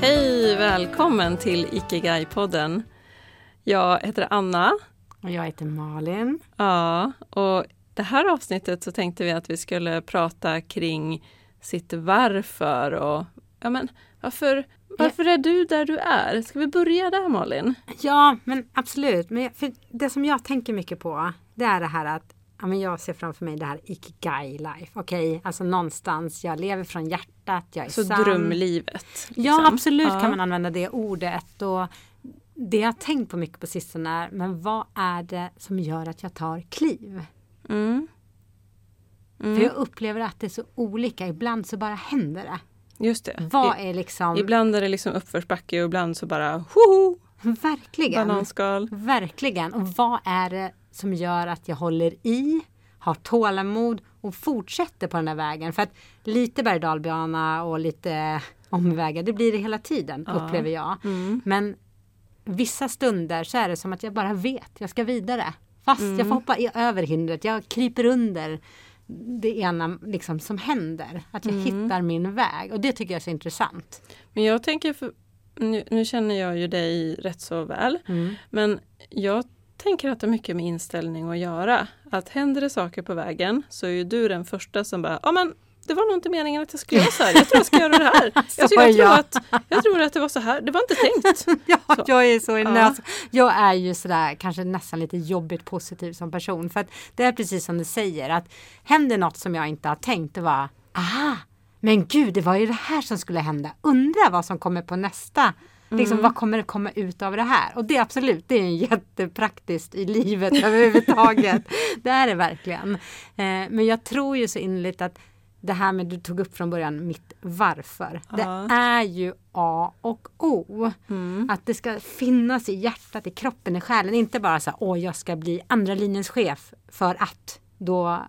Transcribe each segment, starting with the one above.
Hej, välkommen till Ikigai-podden. Jag heter Anna. Och jag heter Malin. Ja, och det här avsnittet så tänkte vi att vi skulle prata kring sitt varför och ja, men varför, varför är du där du är? Ska vi börja där Malin? Ja, men absolut. Men för det som jag tänker mycket på, det är det här att ja, men jag ser framför mig det här ikigai life. Okej, okay? alltså någonstans, jag lever från hjärtat, jag är Så sann. drömlivet? Liksom. Ja, absolut ja. kan man använda det ordet. Och det jag har tänkt på mycket på sistone är, men vad är det som gör att jag tar kliv? Mm. Mm. För jag upplever att det är så olika. Ibland så bara händer det. Just det. Vad är liksom... Ibland är det liksom uppförsbacke och ibland så bara hoho! Verkligen. Bananskal. Verkligen. Och vad är det som gör att jag håller i, har tålamod och fortsätter på den här vägen? För att lite berg och lite omvägar, det blir det hela tiden ja. upplever jag. Mm. Men vissa stunder så är det som att jag bara vet, jag ska vidare. Fast mm. jag får hoppa över hindret, jag kryper under det ena liksom som händer. Att jag mm. hittar min väg och det tycker jag är så intressant. Men jag tänker, för, nu, nu känner jag ju dig rätt så väl, mm. men jag tänker att det har mycket med inställning att göra. Att händer det saker på vägen så är ju du den första som bara, ja men det var nog inte meningen att jag skulle göra så här. Jag tror jag ska göra det här. Jag, jag, tror, att, jag tror att det var så här. Det var inte tänkt. ja, så. jag är så ja. Jag är ju sådär kanske nästan lite jobbigt positiv som person. För att det är precis som du säger att händer något som jag inte har tänkt det var aha, men gud, det var ju det här som skulle hända. Undra vad som kommer på nästa Liksom, mm. vad kommer det komma ut av det här? Och det är absolut, det är jättepraktiskt i livet överhuvudtaget. det är det verkligen. Eh, men jag tror ju så innerligt att det här med du tog upp från början mitt varför. Ja. Det är ju A och O. Mm. Att det ska finnas i hjärtat, i kroppen, i själen. Inte bara så åh jag ska bli andra linjens chef för att då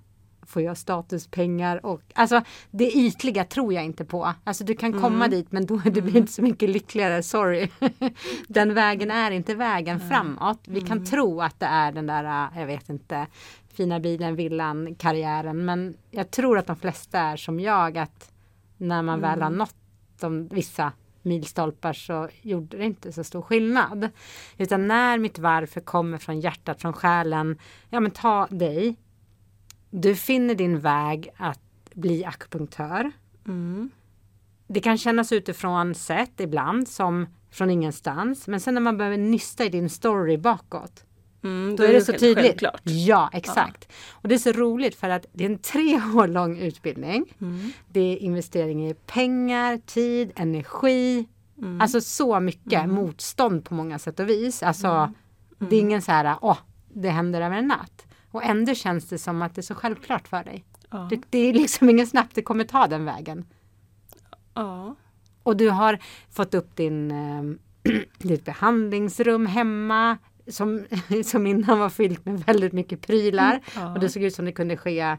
får jag statuspengar och alltså det ytliga tror jag inte på. Alltså du kan komma mm. dit men då det blir mm. inte så mycket lyckligare, sorry. den vägen är inte vägen mm. framåt. Vi kan tro att det är den där, jag vet inte, fina bilen, villan, karriären. Men jag tror att de flesta är som jag att när man väl har mm. nått de, vissa milstolpar så gjorde det inte så stor skillnad. Utan när mitt varför kommer från hjärtat, från själen. Ja men ta dig. Du finner din väg att bli akupunktör. Mm. Det kan kännas utifrån sett ibland som från ingenstans. Men sen när man behöver nysta i din story bakåt. Mm, då, är det så tydligt. Självklart. Ja, exakt. Ja. Och det är så roligt för att det är en tre år lång utbildning. Mm. Det är investering i pengar, tid, energi. Mm. Alltså så mycket mm. motstånd på många sätt och vis. Alltså mm. det är ingen så här, åh, det händer över en natt. Och ändå känns det som att det är så självklart för dig. Ja. Det, det, är liksom ingen snabbt det kommer ta den vägen. Ja. Och du har fått upp din, äh, ditt behandlingsrum hemma som, som innan var fyllt med väldigt mycket prylar. Mm, ja. Och det såg ut som det kunde ske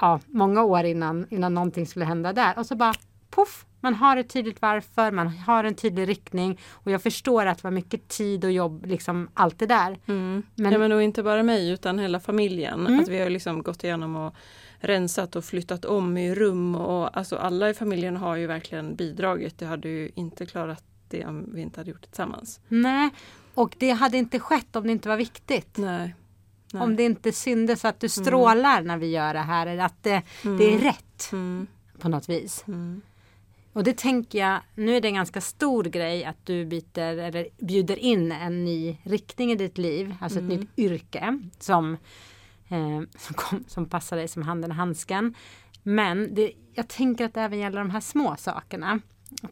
ja, många år innan, innan någonting skulle hända där. Och så bara poff, man har ett tydligt varför, man har en tydlig riktning. Och jag förstår att det var mycket tid och jobb, liksom allt det där. Mm. Men, ja, men inte bara mig utan hela familjen. Mm. Att vi har liksom gått igenom och rensat och flyttat om i rum och alltså alla i familjen har ju verkligen bidragit. Det hade ju inte klarat det om vi inte hade gjort det tillsammans. Nej, och det hade inte skett om det inte var viktigt. Nej. Nej. Om det inte syndes att du mm. strålar mm. när vi gör det här. Eller att det, mm. det är rätt. Mm. På något vis. Och det tänker jag, nu är det en ganska stor grej att du byter eller bjuder in en ny riktning i ditt liv. Alltså ett mm. nytt yrke som, eh, som, kom, som passar dig som handen i handsken. Men det, jag tänker att det även gäller de här små sakerna.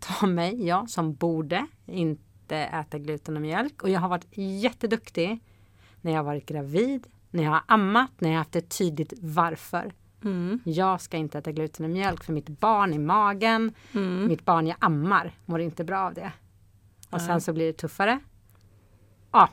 Ta mig, jag som borde inte äta gluten och mjölk. Och jag har varit jätteduktig när jag har varit gravid, när jag har ammat, när jag har haft ett tydligt varför. Mm. Jag ska inte äta gluten och mjölk för mitt barn i magen. Mm. Mitt barn jag ammar mår inte bra av det. Och sen så blir det tuffare. Ja,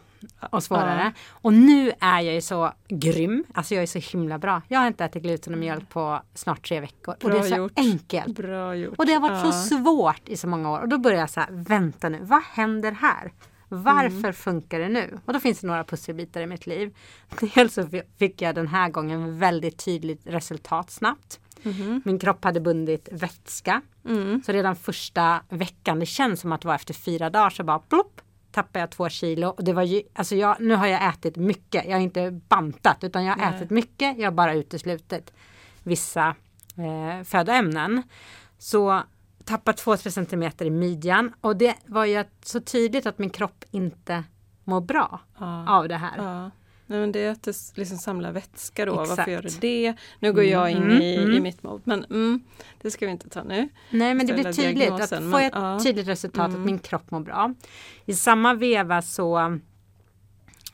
och svårare. Ja. Och nu är jag ju så grym. Alltså jag är så himla bra. Jag har inte ätit gluten och mjölk på snart tre veckor. Bra och det är så gjort. enkelt. Bra gjort. Och det har varit ja. så svårt i så många år. Och då börjar jag så här, vänta nu, vad händer här? Varför mm. funkar det nu? Och då finns det några pusselbitar i mitt liv. Dels så fick jag den här gången väldigt tydligt resultat snabbt. Mm. Min kropp hade bundit vätska. Mm. Så redan första veckan, det känns som att det var efter fyra dagar så bara plopp tappade jag två kilo. Och det var ju, alltså jag, nu har jag ätit mycket. Jag har inte bantat utan jag har Nej. ätit mycket. Jag har bara uteslutit vissa eh, födoämnen. Så tappat 2-3 centimeter i midjan och det var ju så tydligt att min kropp inte mår bra ja. av det här. Ja. Nej, men det är att det liksom samlar vätska då. Exakt. Varför gör det det? Nu går jag in mm, i, mm. i mitt mode men mm, det ska vi inte ta nu. Nej men det blir tydligt. Att får jag ett ja. tydligt resultat att mm. min kropp mår bra. I samma veva så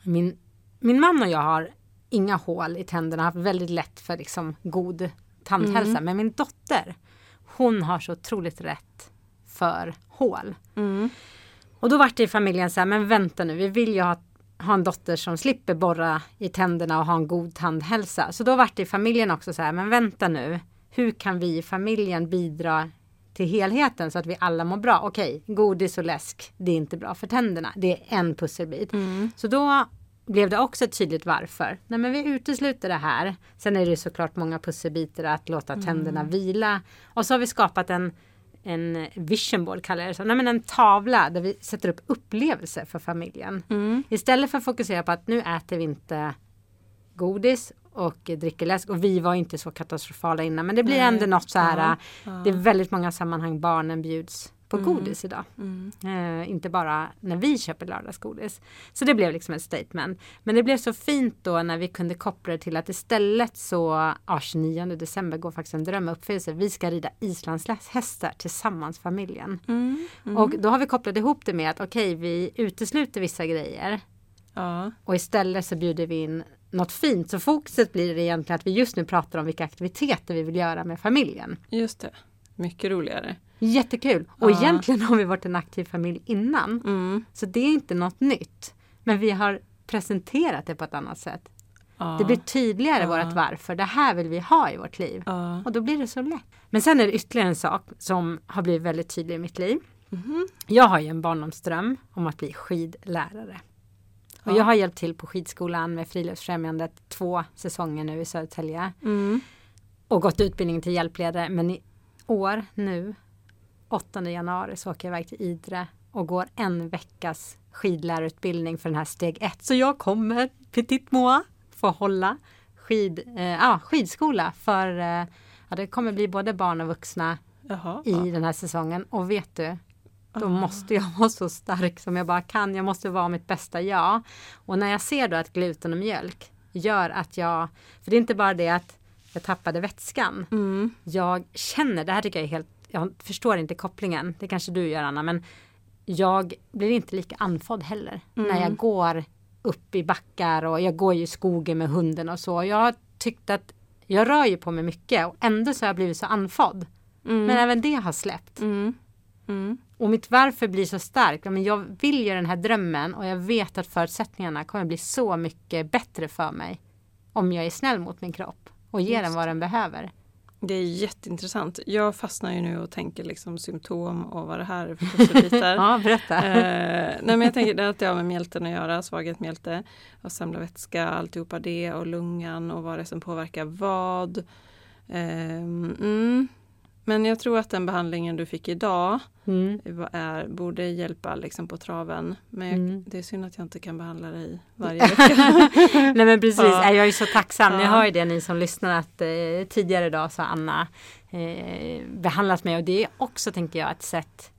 min, min man och jag har inga hål i tänderna, har haft väldigt lätt för liksom god tandhälsa. Mm. Men min dotter hon har så otroligt rätt för hål. Mm. Och då vart det i familjen så här, men vänta nu, vi vill ju ha, ha en dotter som slipper borra i tänderna och ha en god tandhälsa. Så då vart det i familjen också så här, men vänta nu, hur kan vi i familjen bidra till helheten så att vi alla mår bra. Okej, godis och läsk, det är inte bra för tänderna. Det är en pusselbit. Mm. Så då blev det också tydligt varför. Nej men vi utesluter det här. Sen är det såklart många pusselbitar att låta mm. tänderna mm. vila. Och så har vi skapat en, en vision board kallar jag det så. Nej men en tavla där vi sätter upp upplevelser för familjen. Mm. Istället för att fokusera på att nu äter vi inte godis och dricker läsk. Och vi var inte så katastrofala innan. Men det blir ändå något så här. Ja, ja. Det är väldigt många sammanhang barnen bjuds på mm. godis idag. Mm. Eh, inte bara när vi köper lördagsgodis. Så det blev liksom ett statement. Men det blev så fint då när vi kunde koppla det till att istället så ja, 29 december går faktiskt en drömuppfyllelse. Vi ska rida islandshästar tillsammans familjen. Mm. mm. Och då har vi kopplat ihop det med att okej, okay, vi utesluter vissa grejer. Ja. Och istället så bjuder vi in något fint. Så fokuset blir egentligen att vi just nu pratar om vilka aktiviteter vi vill göra med familjen. Just det. Mycket roligare. Jättekul! Och ja. egentligen har vi varit en aktiv familj innan. Mm. Så det är inte något nytt. Men vi har presenterat det på ett annat sätt. Ja. Det blir tydligare ja. vårt varför. Det här vill vi ha i vårt liv. Ja. Och då blir det så lätt. Men sen är det ytterligare en sak som har blivit väldigt tydlig i mitt liv. Mm. Jag har ju en barndomsdröm om att bli skidlärare. Och jag har hjälpt till på skidskolan med Friluftsfrämjandet två säsonger nu i Södertälje. Mm. Och gått utbildningen till hjälpledare. Men i år nu 8 januari så åker jag iväg till Idre och går en veckas skidlärarutbildning för den här steg 1. Så jag kommer, petit moi, få hålla skid, eh, ah, skidskola för eh, ja, det kommer bli både barn och vuxna Jaha, i den här säsongen. Och vet du, då oh. måste jag vara så stark som jag bara kan. Jag måste vara mitt bästa jag. Och när jag ser då att gluten och mjölk gör att jag, för det är inte bara det att jag tappade vätskan. Mm. Jag känner, det här tycker jag är helt jag förstår inte kopplingen, det kanske du gör Anna, men jag blir inte lika andfådd heller mm. när jag går upp i backar och jag går i skogen med hunden och så. Jag har tyckt att jag rör ju på mig mycket och ändå så har jag blivit så andfådd. Mm. Men även det har släppt. Mm. mm. Och mitt varför blir så starkt. Men jag vill ju den här drömmen och jag vet att förutsättningarna kommer bli så mycket bättre för mig. Om jag är snäll mot min kropp och ger Just. den vad den behöver. Det är jätteintressant. Jag fastnar ju nu och tänker liksom symptom och vad det här är för pusselbitar. ja, berätta. Eh, nej men jag tänker att det har med mjälten att göra, svaghet mjälte och samla vätska, alltihopa det och lungan och vad det är som påverkar vad. Eh, mm. Men jag tror att den behandlingen du fick idag mm. är, borde hjälpa liksom på traven. Men jag, mm. det är synd att jag inte kan behandla dig varje vecka. Nej men precis, ja. jag är så tacksam. Ja. Ni hör ju det ni som lyssnar att eh, tidigare idag så har Anna eh, behandlat mig och det är också tänker jag ett sätt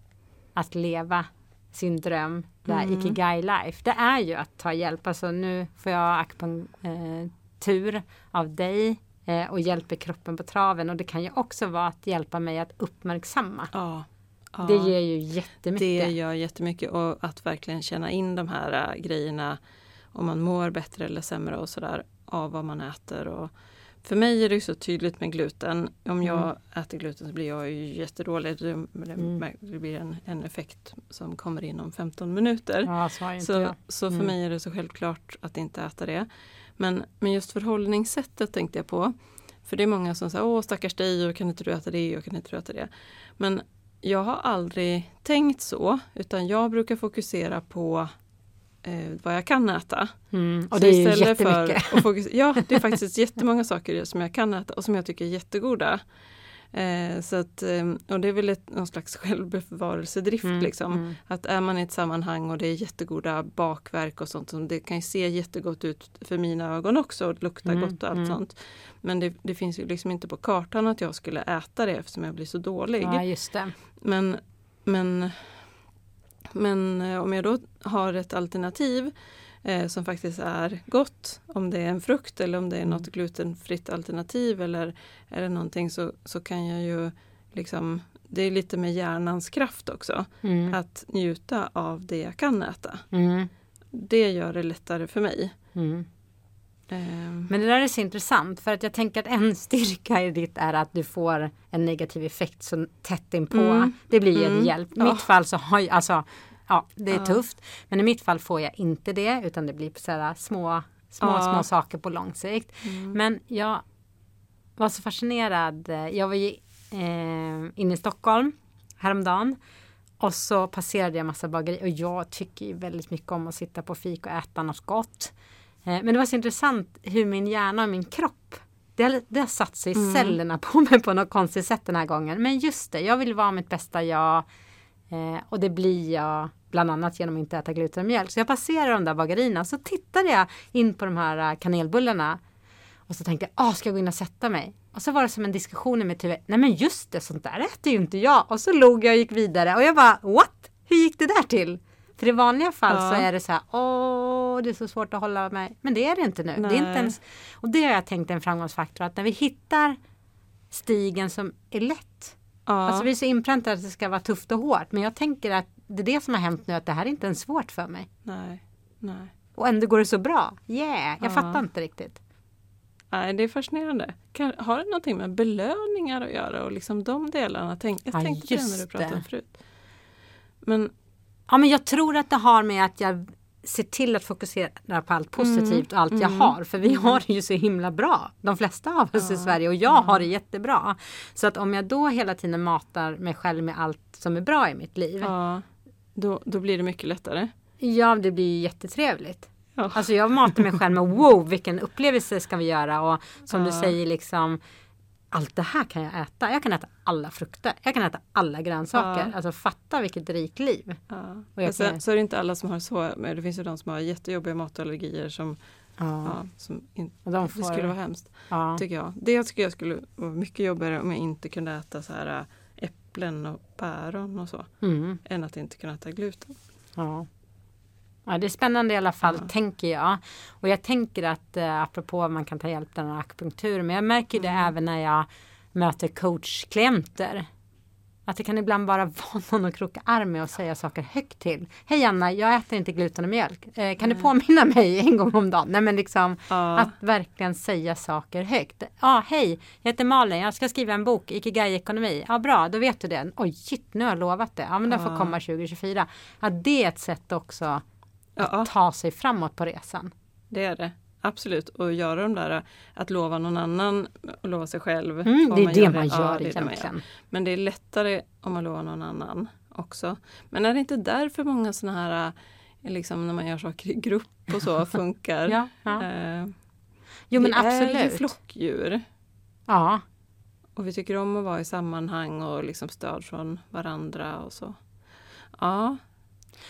att leva sin dröm, det här mm. Ikigai life. Det är ju att ta hjälp. Alltså nu får jag akupunktur av dig eh, och hjälper kroppen på traven. Och det kan ju också vara att hjälpa mig att uppmärksamma. Ja, ja, det ger ju jättemycket. Det gör jättemycket och att verkligen känna in de här äh, grejerna om man mår bättre eller sämre och sådär av vad man äter. Och för mig är det så tydligt med gluten. Om jag mm. äter gluten så blir jag ju jättedålig. Det, mm. det blir en, en, effekt som kommer inom 15 minuter. Ja, så, så, så, för mm. mig är det så självklart att inte äta det. Men, men just förhållningssättet tänkte jag på. För det är många som säger, åh stackars dig, och kan inte du äta det, och kan inte du äta det. Men jag har aldrig tänkt så, utan jag brukar fokusera på eh, vad jag kan äta. Mm, och det är ju jättemycket. För ja, det är faktiskt jättemånga saker som jag kan äta och som jag tycker är jättegoda. Eh, så att, eh, och det är väl ett, någon slags självbevarelsedrift. Mm, liksom. Mm. Att är man i ett sammanhang och det är jättegoda bakverk och sånt, som det kan ju se jättegott ut för mina ögon också och lukta mm, gott och allt mm. sånt. Men det, det, finns ju liksom inte på kartan att jag skulle äta det eftersom jag blir så dålig. Ja, just det. Men, men, men eh, om jag då har ett alternativ eh, som faktiskt är gott. Om det är en frukt eller om det är mm. något glutenfritt alternativ eller, eller någonting så, så kan jag ju liksom det är lite med hjärnans kraft också. Mm. Att njuta av det jag kan äta. Mm. Det gör det lättare för mig. Mm. Um. Men det där är så intressant för att jag tänker att en styrka i ditt är att du får en negativ effekt så tätt inpå. Mm. Det blir ju en mm. hjälp. I mitt fall så har jag, alltså ja, det är ja. tufft. Men i mitt fall får jag inte det utan det blir sådär små, små, ja. små saker på lång sikt. Mm. Men jag var så fascinerad. Jag var ju eh, inne i Stockholm häromdagen. Och så passerade jag massa bagerier och jag tycker väldigt mycket om att sitta på fik och äta något gott. Eh, men det var så intressant hur min hjärna och min kropp det, det har satt sig i mm. cellerna på mig på något konstigt sätt den här gången. Men just det, jag vill vara mitt bästa jag. Eh, och det blir jag bland annat genom att inte äta gluten och mjölk. Så jag passerade de där bagerierna så tittade jag in på de här äh, kanelbullarna. Och så tänkte jag, ah, ska jag gå in och sätta mig? Och så var det som en diskussion i mitt huvud. Nej men just det, sånt där äter ju inte jag. Och så log jag och gick vidare och jag bara, what? Hur gick det där till? För i vanliga fall ja. så är det så här, åh, det är så svårt att hålla mig. Men det är det inte nu. Det är inte ens, och det har jag tänkt är en framgångsfaktor, att när vi hittar stigen som är lätt. Ja. Alltså vi är så inpräntade att det ska vara tufft och hårt. Men jag tänker att det är det som har hänt nu, att det här är inte ens svårt för mig. Nej, nej. Och ändå går det så bra. Yeah, jag ja. fattar inte riktigt. Nej, det är fascinerande. Kan, har det någonting med belöningar att göra och liksom de delarna? Tänk, jag ja, tänkte på det när du pratade om förut. Men, ja, men jag tror att det har med att jag ser till att fokusera på allt positivt mm, och allt mm, jag har. För vi mm. har det ju så himla bra. De flesta av oss ja, i Sverige och jag har det jättebra. Så att om jag då hela tiden matar mig själv med allt som är bra i mitt liv. Ja, då, då blir det mycket lättare. Ja, det blir jättetrevligt. Ja. Alltså jag matar mig själv med wow, vilken upplevelse ska vi göra? Och som ja. du säger liksom allt det här kan jag äta. Jag kan äta alla frukter. Jag kan äta alla grönsaker. Ja. Alltså fatta vilket rikt liv. Ja. Och sen, så är det inte alla som har så. Men det finns ju de som har jättejobbiga matallergier som, ja. ja som in, de får, det skulle vara hemskt. Tycker jag. Det tycker jag skulle vara mycket jobbigare om jag inte kunde äta så här äh, äpplen och päron och så. Mm. Än att inte kunna äta gluten. Ja. Ja, det är spännande i alla fall, ja. tänker jag. Och jag tänker att eh, apropå man kan ta hjälp av akupunktur, men jag märker det mm. även när jag möter coachklienter. Att det kan ibland bara vara någon att kroka arm med och säga saker högt till. Hej Anna, jag äter inte gluten och mjölk. Eh, kan mm. du påminna mig en gång om dagen? Nej men liksom ja. att verkligen säga saker högt. Ja, ah, hej, jag heter Malin, jag ska skriva en bok, Ikigai-ekonomi. Ja, bra, då vet du det. Oj, shit, nu har jag lovat det. Ja, men den får komma 2024. Ja, det är ett sätt också att ta sig framåt på resan. Det är det. Absolut, och göra de där att lova någon annan och lova sig själv. Mm, det är det man gör ja, egentligen. Men det är lättare om man lovar någon annan också. Men är det inte därför många sådana här, liksom när man gör saker i grupp och så, funkar? ja, ja. Eh, jo men absolut. Vi är ju flockdjur. Ja. Och vi tycker om att vara i sammanhang och liksom stöd från varandra och så. Ja,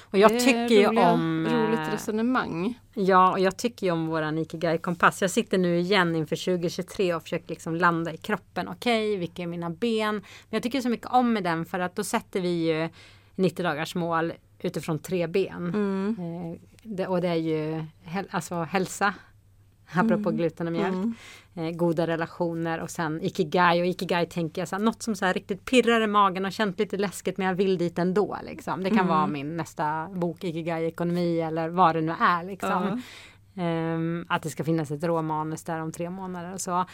och jag tycker ju om... Roligt eh, resonemang. Ja, och jag tycker ju om våran Ikigai-kompass. Jag sitter nu igen inför 2023 och försöker liksom landa i kroppen. Okej, okay, vilka är mina ben? Men jag tycker så mycket om med den för att då sätter vi ju 90 dagars mål utifrån tre ben. Mm. Eh, det, och det är ju alltså hälsa, apropå mm. gluten och mjölk. Mm. Eh, goda relationer och sen ikigai och ikigai tänker jag så här, något som så här riktigt pirrar i magen och känns lite läskigt men jag vill dit ändå. Liksom. Det kan mm. vara min nästa bok ikigai ekonomi eller vad det nu är. Liksom. Um, att det ska finnas ett råmanus där om tre månader och så.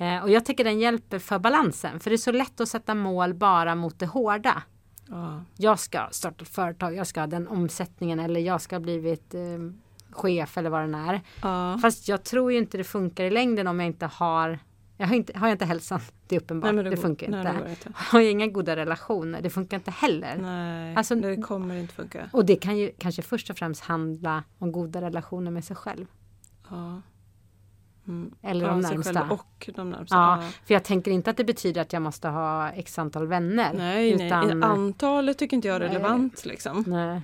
Uh, och jag tycker den hjälper för balansen. För det är så lätt att sätta mål bara mot det hårda. Uh. Jag ska starta ett företag, jag ska ha den omsättningen eller jag ska ha blivit um, chef eller vad den är. Ja. Fast jag tror ju inte det funkar i längden om jag inte har Jag har, inte, har jag inte hälsan, det är uppenbart, Nej, det, det funkar går- nej, inte. det går inte. Har jag inga goda relationer, det funkar inte heller. Nej, Alltså- det kommer inte funka. Och det kan ju kanske först och främst handla om goda relationer med sig själv. Ja. Mm. Eller ja, de närmsta. och de närmsta. Ja, för jag tänker inte att det betyder att jag måste ha x antal vänner. Nej, utan, nej, antalet tycker inte jag är Nej. relevant liksom. nej.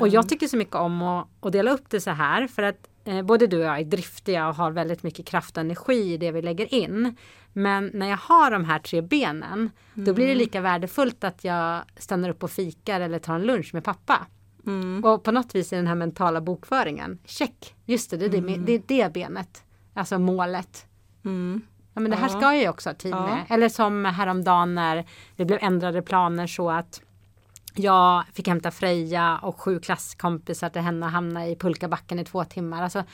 Och jag tycker så mycket om att, att dela upp det så här för att eh, både du och jag är driftiga och har väldigt mycket kraft och energi i det vi lägger in. Men när jag har de här tre benen då blir det lika värdefullt att jag stannar upp och fikar eller tar en lunch med pappa. Mm. Och på något vis i den här mentala bokföringen, check, just det, det är det, det, är det benet. Alltså målet. Mm. Ja, men det här Ja. ska jag ju också ha tid Ja. med. Eller som häromdagen när det blev ändrade planer så att jag fick hämta Freja och sju klasskompisar till henne och hamna i pulkabacken i två timmar. Alltså,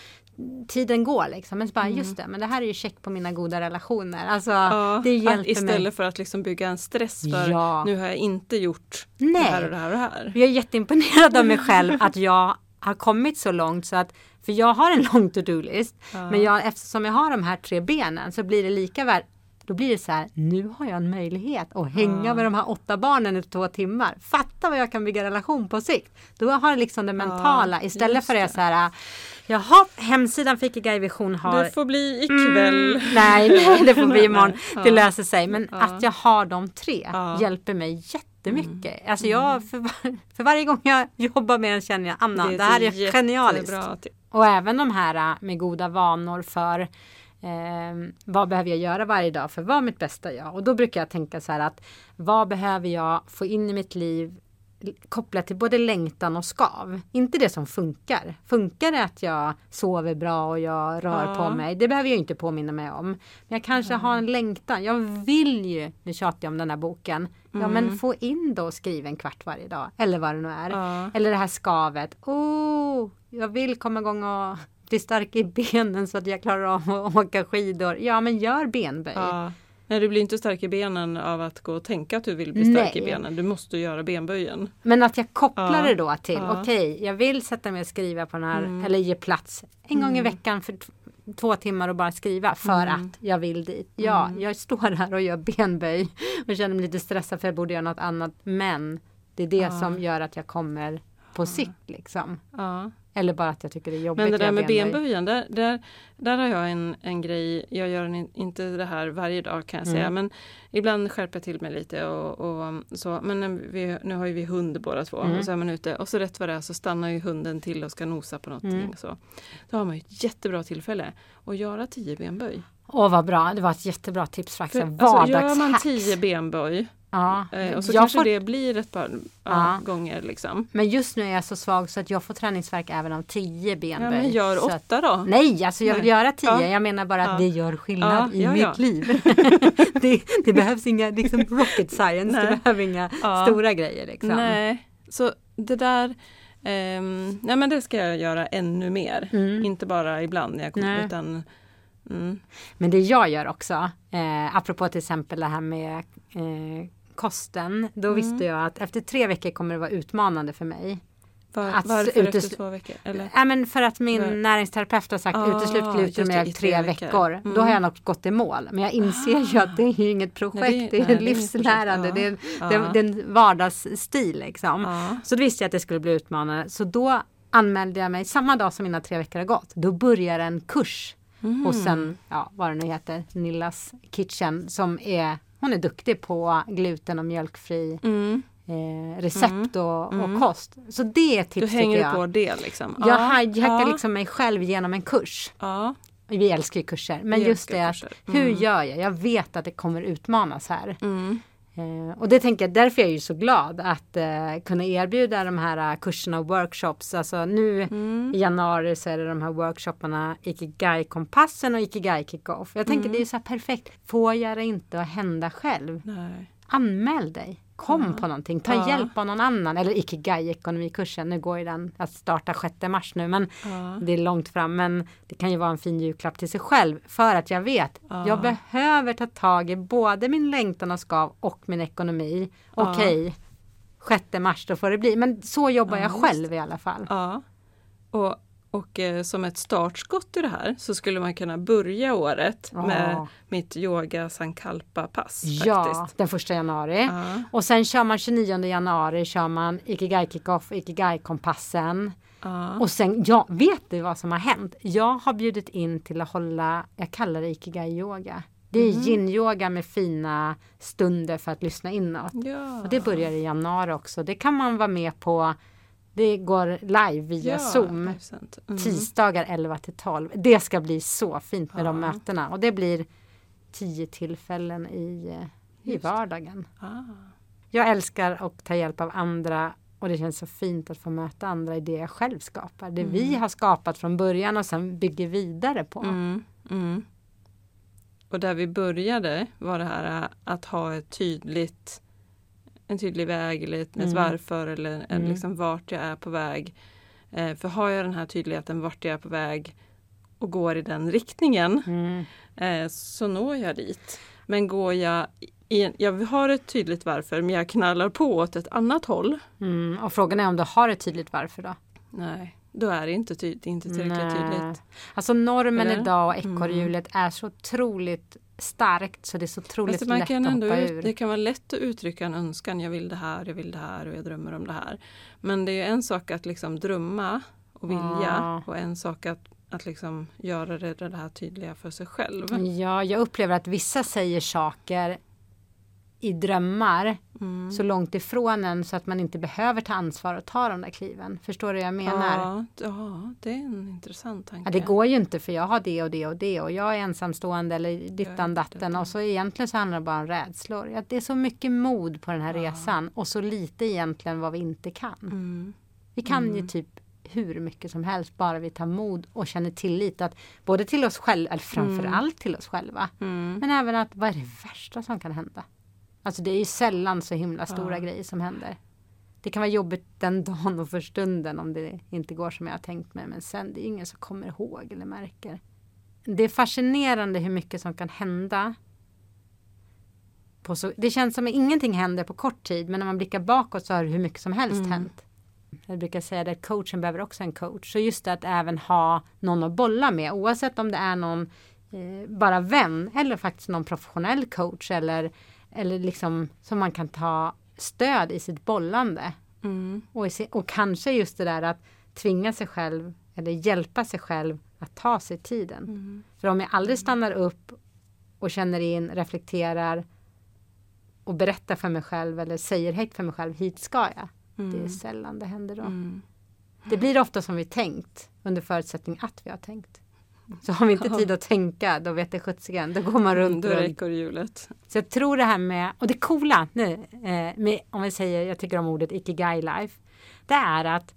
tiden går liksom. Men bara, just det, men det här är ju check på mina goda relationer. Alltså, Mm. Ja, det hjälper istället mig. för att liksom bygga en stress för Ja. nu har jag inte gjort Nej. det här och det här och det här. Jag är jätteimponerad av mig själv att jag har kommit så långt så att för jag har en lång to-do-list Ja. men jag, eftersom jag har de här tre benen så blir det lika värt då blir det så här, nu har jag en möjlighet att hänga med de här åtta barnen i två timmar. Fatta vad jag kan bygga relation på sikt. Då har jag liksom det mentala istället för det det. så här, jaha, hemsidan för Ikigai Vision har Det får bli ikväll. Mm, nej, nej, det får bli imorgon. Det löser sig. Men att jag har de tre. Mm. hjälper mig jättemycket. Alltså jag, för, var, för varje gång jag jobbar med den känner jag, Anna, det, ett här är genialiskt. Och även de här äh, med goda vanor för eh, vad behöver jag göra varje dag för att vara mitt bästa jag? Och då brukar jag tänka så här att vad behöver jag få in i mitt liv kopplat till både längtan och skav. Inte det som funkar. Funkar det att jag sover bra och jag rör Ja. på mig? Det behöver jag inte påminna mig om. Men jag kanske har en längtan. Jag vill ju, nu tjatar jag om den här boken. Ja men få in då och skriv en kvart varje dag. Eller vad det nu är. Ja. Eller det här skavet. Oh, jag vill komma igång och bli stark i benen så att jag klarar av att åka skidor. Ja men gör benböj. Ja. Nej, du blir inte stark i benen av att gå och tänka att du vill bli stark i Nej. benen. Du måste göra benböjen. Men att jag kopplar Ja. det då till, Ja. okej, jag vill sätta mig och skriva på den här, Mm. eller ge plats en gång i veckan för två timmar och bara skriva för Mm. att jag vill dit. Ja, Mm. jag står här och gör benböj och känner mig lite stressad för jag borde göra något annat. Men det är det Ja. som gör att jag kommer på sikt liksom. Ja. Eller bara att jag tycker det är jobbigt Men det där med benböj. benböjen, där, där, där har jag en, en grej, jag gör en, inte det här varje dag kan jag säga, Mm. men ibland skärper jag till mig lite och, och så. Men vi, nu har ju vi hund båda två Mm. och så är man ute och så rätt vad det är så stannar ju hunden till och ska nosa på någonting. Mm. Så. Då har man ju ett jättebra tillfälle att göra tio benböj. Åh vad bra, det var ett jättebra tips faktiskt. För, alltså, gör man tio benböj ja. eh, och så kanske får, det blir ett par ja, gånger liksom. Men just nu är jag så svag så att jag får träningsverk även av tio benböj. Ja men gör Så att- åtta då. Nej, alltså jag vill Nej. göra tio. Ja. Jag menar bara att det gör skillnad i mitt liv. det, det behövs inga liksom, rocket science. Det Nej. behöver inga Ja. stora grejer. Liksom. Nej, så det där ehm, nej men det ska jag göra ännu mer. Mm. Inte bara ibland när jag kommer utan mm, Men det jag gör också, eh, apropå till exempel det här med eh, kosten. Då Mm. visste jag att efter tre veckor kommer det vara utmanande för mig. var, Att varför utesl- efter två veckor? Eller? Ja, men för att min Nej. näringsterapeut har sagt Ah, uteslut gluten i tre veckor. veckor. Då Mm. har jag nog gått i mål. Men jag inser ju att det är inget projekt. Nej, det, är nej, det är livslärande. Det är, projekt. Ja. det, Ja. det är en vardagsstil liksom. Ja. Så då visste jag att det skulle bli utmanande. Så då anmälde jag mig samma dag som mina tre veckor har gått. Då börjar en kurs Mm. hos en, ja vad det nu heter, Nillas Kitchen som är hon är duktig på gluten och mjölkfri Mm. eh, recept och, Mm. och kost. Så det är ett Du tips hänger tycker jag. på det liksom? Jag hijackar ja, liksom mig själv genom en kurs. Ja, Vi älskar ju kurser. Men Vi just det att kurser. hur Mm. gör jag? Jag vet att det kommer utmanas här. Eh, och det tänker jag, därför är jag ju så glad att eh, kunna erbjuda de här eh, kurserna och workshops. Alltså nu Mm. i januari så är det de här workshopparna Ikigai-kompassen och Ikigai Kick-Off. Jag tänker Mm. det är så här perfekt. Får jag det inte att hända själv? Nej. Anmäl dig. Kom Ja. på någonting. Ta Ja. hjälp av någon annan. Eller Ikigai-ekonomikursen. Nu går ju den att starta 6 mars nu. Men Ja. det är långt fram men det kan ju vara en fin julklapp till sig själv för att jag vet Ja. jag behöver ta tag i både min längtan och skav och min ekonomi. Ja. Okej, 6 mars då får det bli. Men så jobbar Ja, jag själv i alla fall. Och, Och eh, som ett startskott i det här så skulle man kunna börja året Ja. med mitt yoga sankalpa-pass. Ja, faktiskt. den första januari. Ja. Och sen kör man 29 januari kör man Ikigai Kickoff, Ikigai Kompassen. Ja. Och sen, ja, vet du vad som har hänt? Jag har bjudit in till att hålla, jag kallar det Ikigai yoga. Det är yin-yoga med fina stunder för att lyssna inåt. Ja. Och det börjar i januari också. Det kan man vara med på. Det går live via ja, Zoom. Mm. Tisdagar 11 till 12. Det ska bli så fint med de Ja. mötena. Och det blir tio tillfällen i, i Just. vardagen. Ah. Jag älskar att ta hjälp av andra och det känns så fint att få möta andra i det jag själv skapar. Det vi har skapat från början och sen bygger vidare på. Mm, mm. Och där vi började var det här att ha ett tydligt en tydlig väg eller ett, Mm. varför eller en, Mm. liksom vart jag är på väg. Eh, för har jag den här tydligheten vart jag är på väg och går i den riktningen Mm. eh, så når jag dit. Men går jag i, jag har ett tydligt varför men jag knallar på åt ett annat håll. Mm. Och frågan är om du har ett tydligt varför då? Nej, då är det inte, ty, inte tillräckligt Nej. tydligt. Alltså normen Eller? idag och Mm. ekorrhjulet är så otroligt starkt så det är så otroligt Alltså lätt kan att ändå hoppa ut, ur. det kan vara lätt att uttrycka en önskan. Jag vill det här, jag vill det här och jag drömmer om det här. Men det är en sak att liksom drömma och vilja Ja. och en sak att, att liksom göra det, det här tydliga för sig själv. Ja, jag upplever att vissa säger saker i drömmar Mm. så långt ifrån en så att man inte behöver ta ansvar och ta de där kliven. Förstår du vad jag menar? Ja, ja, det är en intressant tanke. Ja, det går ju inte för jag har det och det och det och jag är ensamstående eller dittan datten och så egentligen så handlar det bara om rädslor. Ja, det är så mycket mod på den här Ja. resan och så lite egentligen vad vi inte kan. Mm. Vi kan ju Mm. typ hur mycket som helst bara vi tar mod och känner tillit att både till oss själva, eller framför Mm. till oss själva, Mm. men även att vad är det värsta som kan hända? Alltså det är ju sällan så himla stora Ja. grejer som händer. Det kan vara jobbigt den dagen och för stunden om det inte går som jag har tänkt mig. Men sen det är ingen som kommer ihåg eller märker. Det är fascinerande hur mycket som kan hända. Så, det känns som att ingenting händer på kort tid. Men när man blickar bakåt så har hur mycket som helst Mm. hänt. Jag brukar säga att coachen behöver också en coach. Så just det att även ha någon att bolla med. Oavsett om det är någon eh, bara vän eller faktiskt någon professionell coach. Eller, eller liksom som man kan ta stöd i sitt bollande. Mm. Och, se- och kanske just det där att tvinga sig själv eller hjälpa sig själv att ta sig tiden. Mm. För om jag aldrig stannar upp och känner in, reflekterar och berättar för mig själv eller säger högt för mig själv, hit ska jag. Det är Mm. sällan det händer då. Mm. Det blir ofta som vi tänkt under förutsättning att vi har tänkt. Så har vi inte tid att tänka, då vet det sjuttsingen, då går man runt, Då runt. ekorrhjulet. Så jag tror det här med, och det coola nu, eh, med, om vi säger, jag tycker om ordet ikigai life, det är att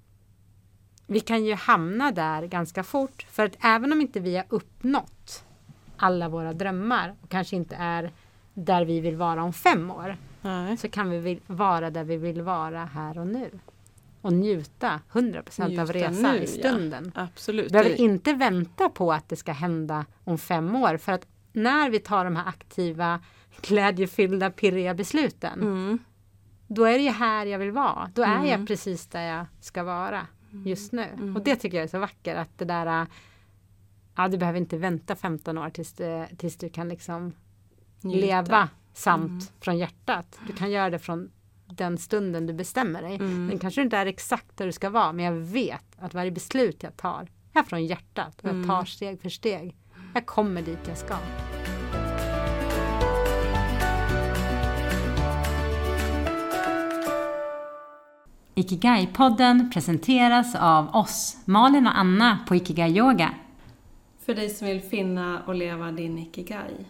vi kan ju hamna där ganska fort. För att även om inte vi har uppnått alla våra drömmar och kanske inte är där vi vill vara om fem år, Nej. så kan vi vara där vi vill vara här och nu. Och njuta 100% av Njuta resan nu, i ja. stunden. Absolut. Vi behöver inte vänta på att det ska hända om fem år. För att när vi tar de här aktiva, glädjefyllda, pirriga besluten. Mm. Då är det ju här jag vill vara. Då är Mm. jag precis där jag ska vara just nu. Mm. Och det tycker jag är så vackert. Att det där, ja du behöver inte vänta 15 år tills, det, tills du kan liksom Njuta. leva sant Mm. från hjärtat. Du kan göra det från den stunden du bestämmer dig. Mm. Den kanske inte är exakt där du ska vara, men jag vet att varje beslut jag tar är från hjärtat och jag Mm. tar steg för steg. Jag kommer dit jag ska. Ikigai-podden presenteras av oss, Malin och Anna på Ikigai Yoga. För dig som vill finna och leva din ikigai.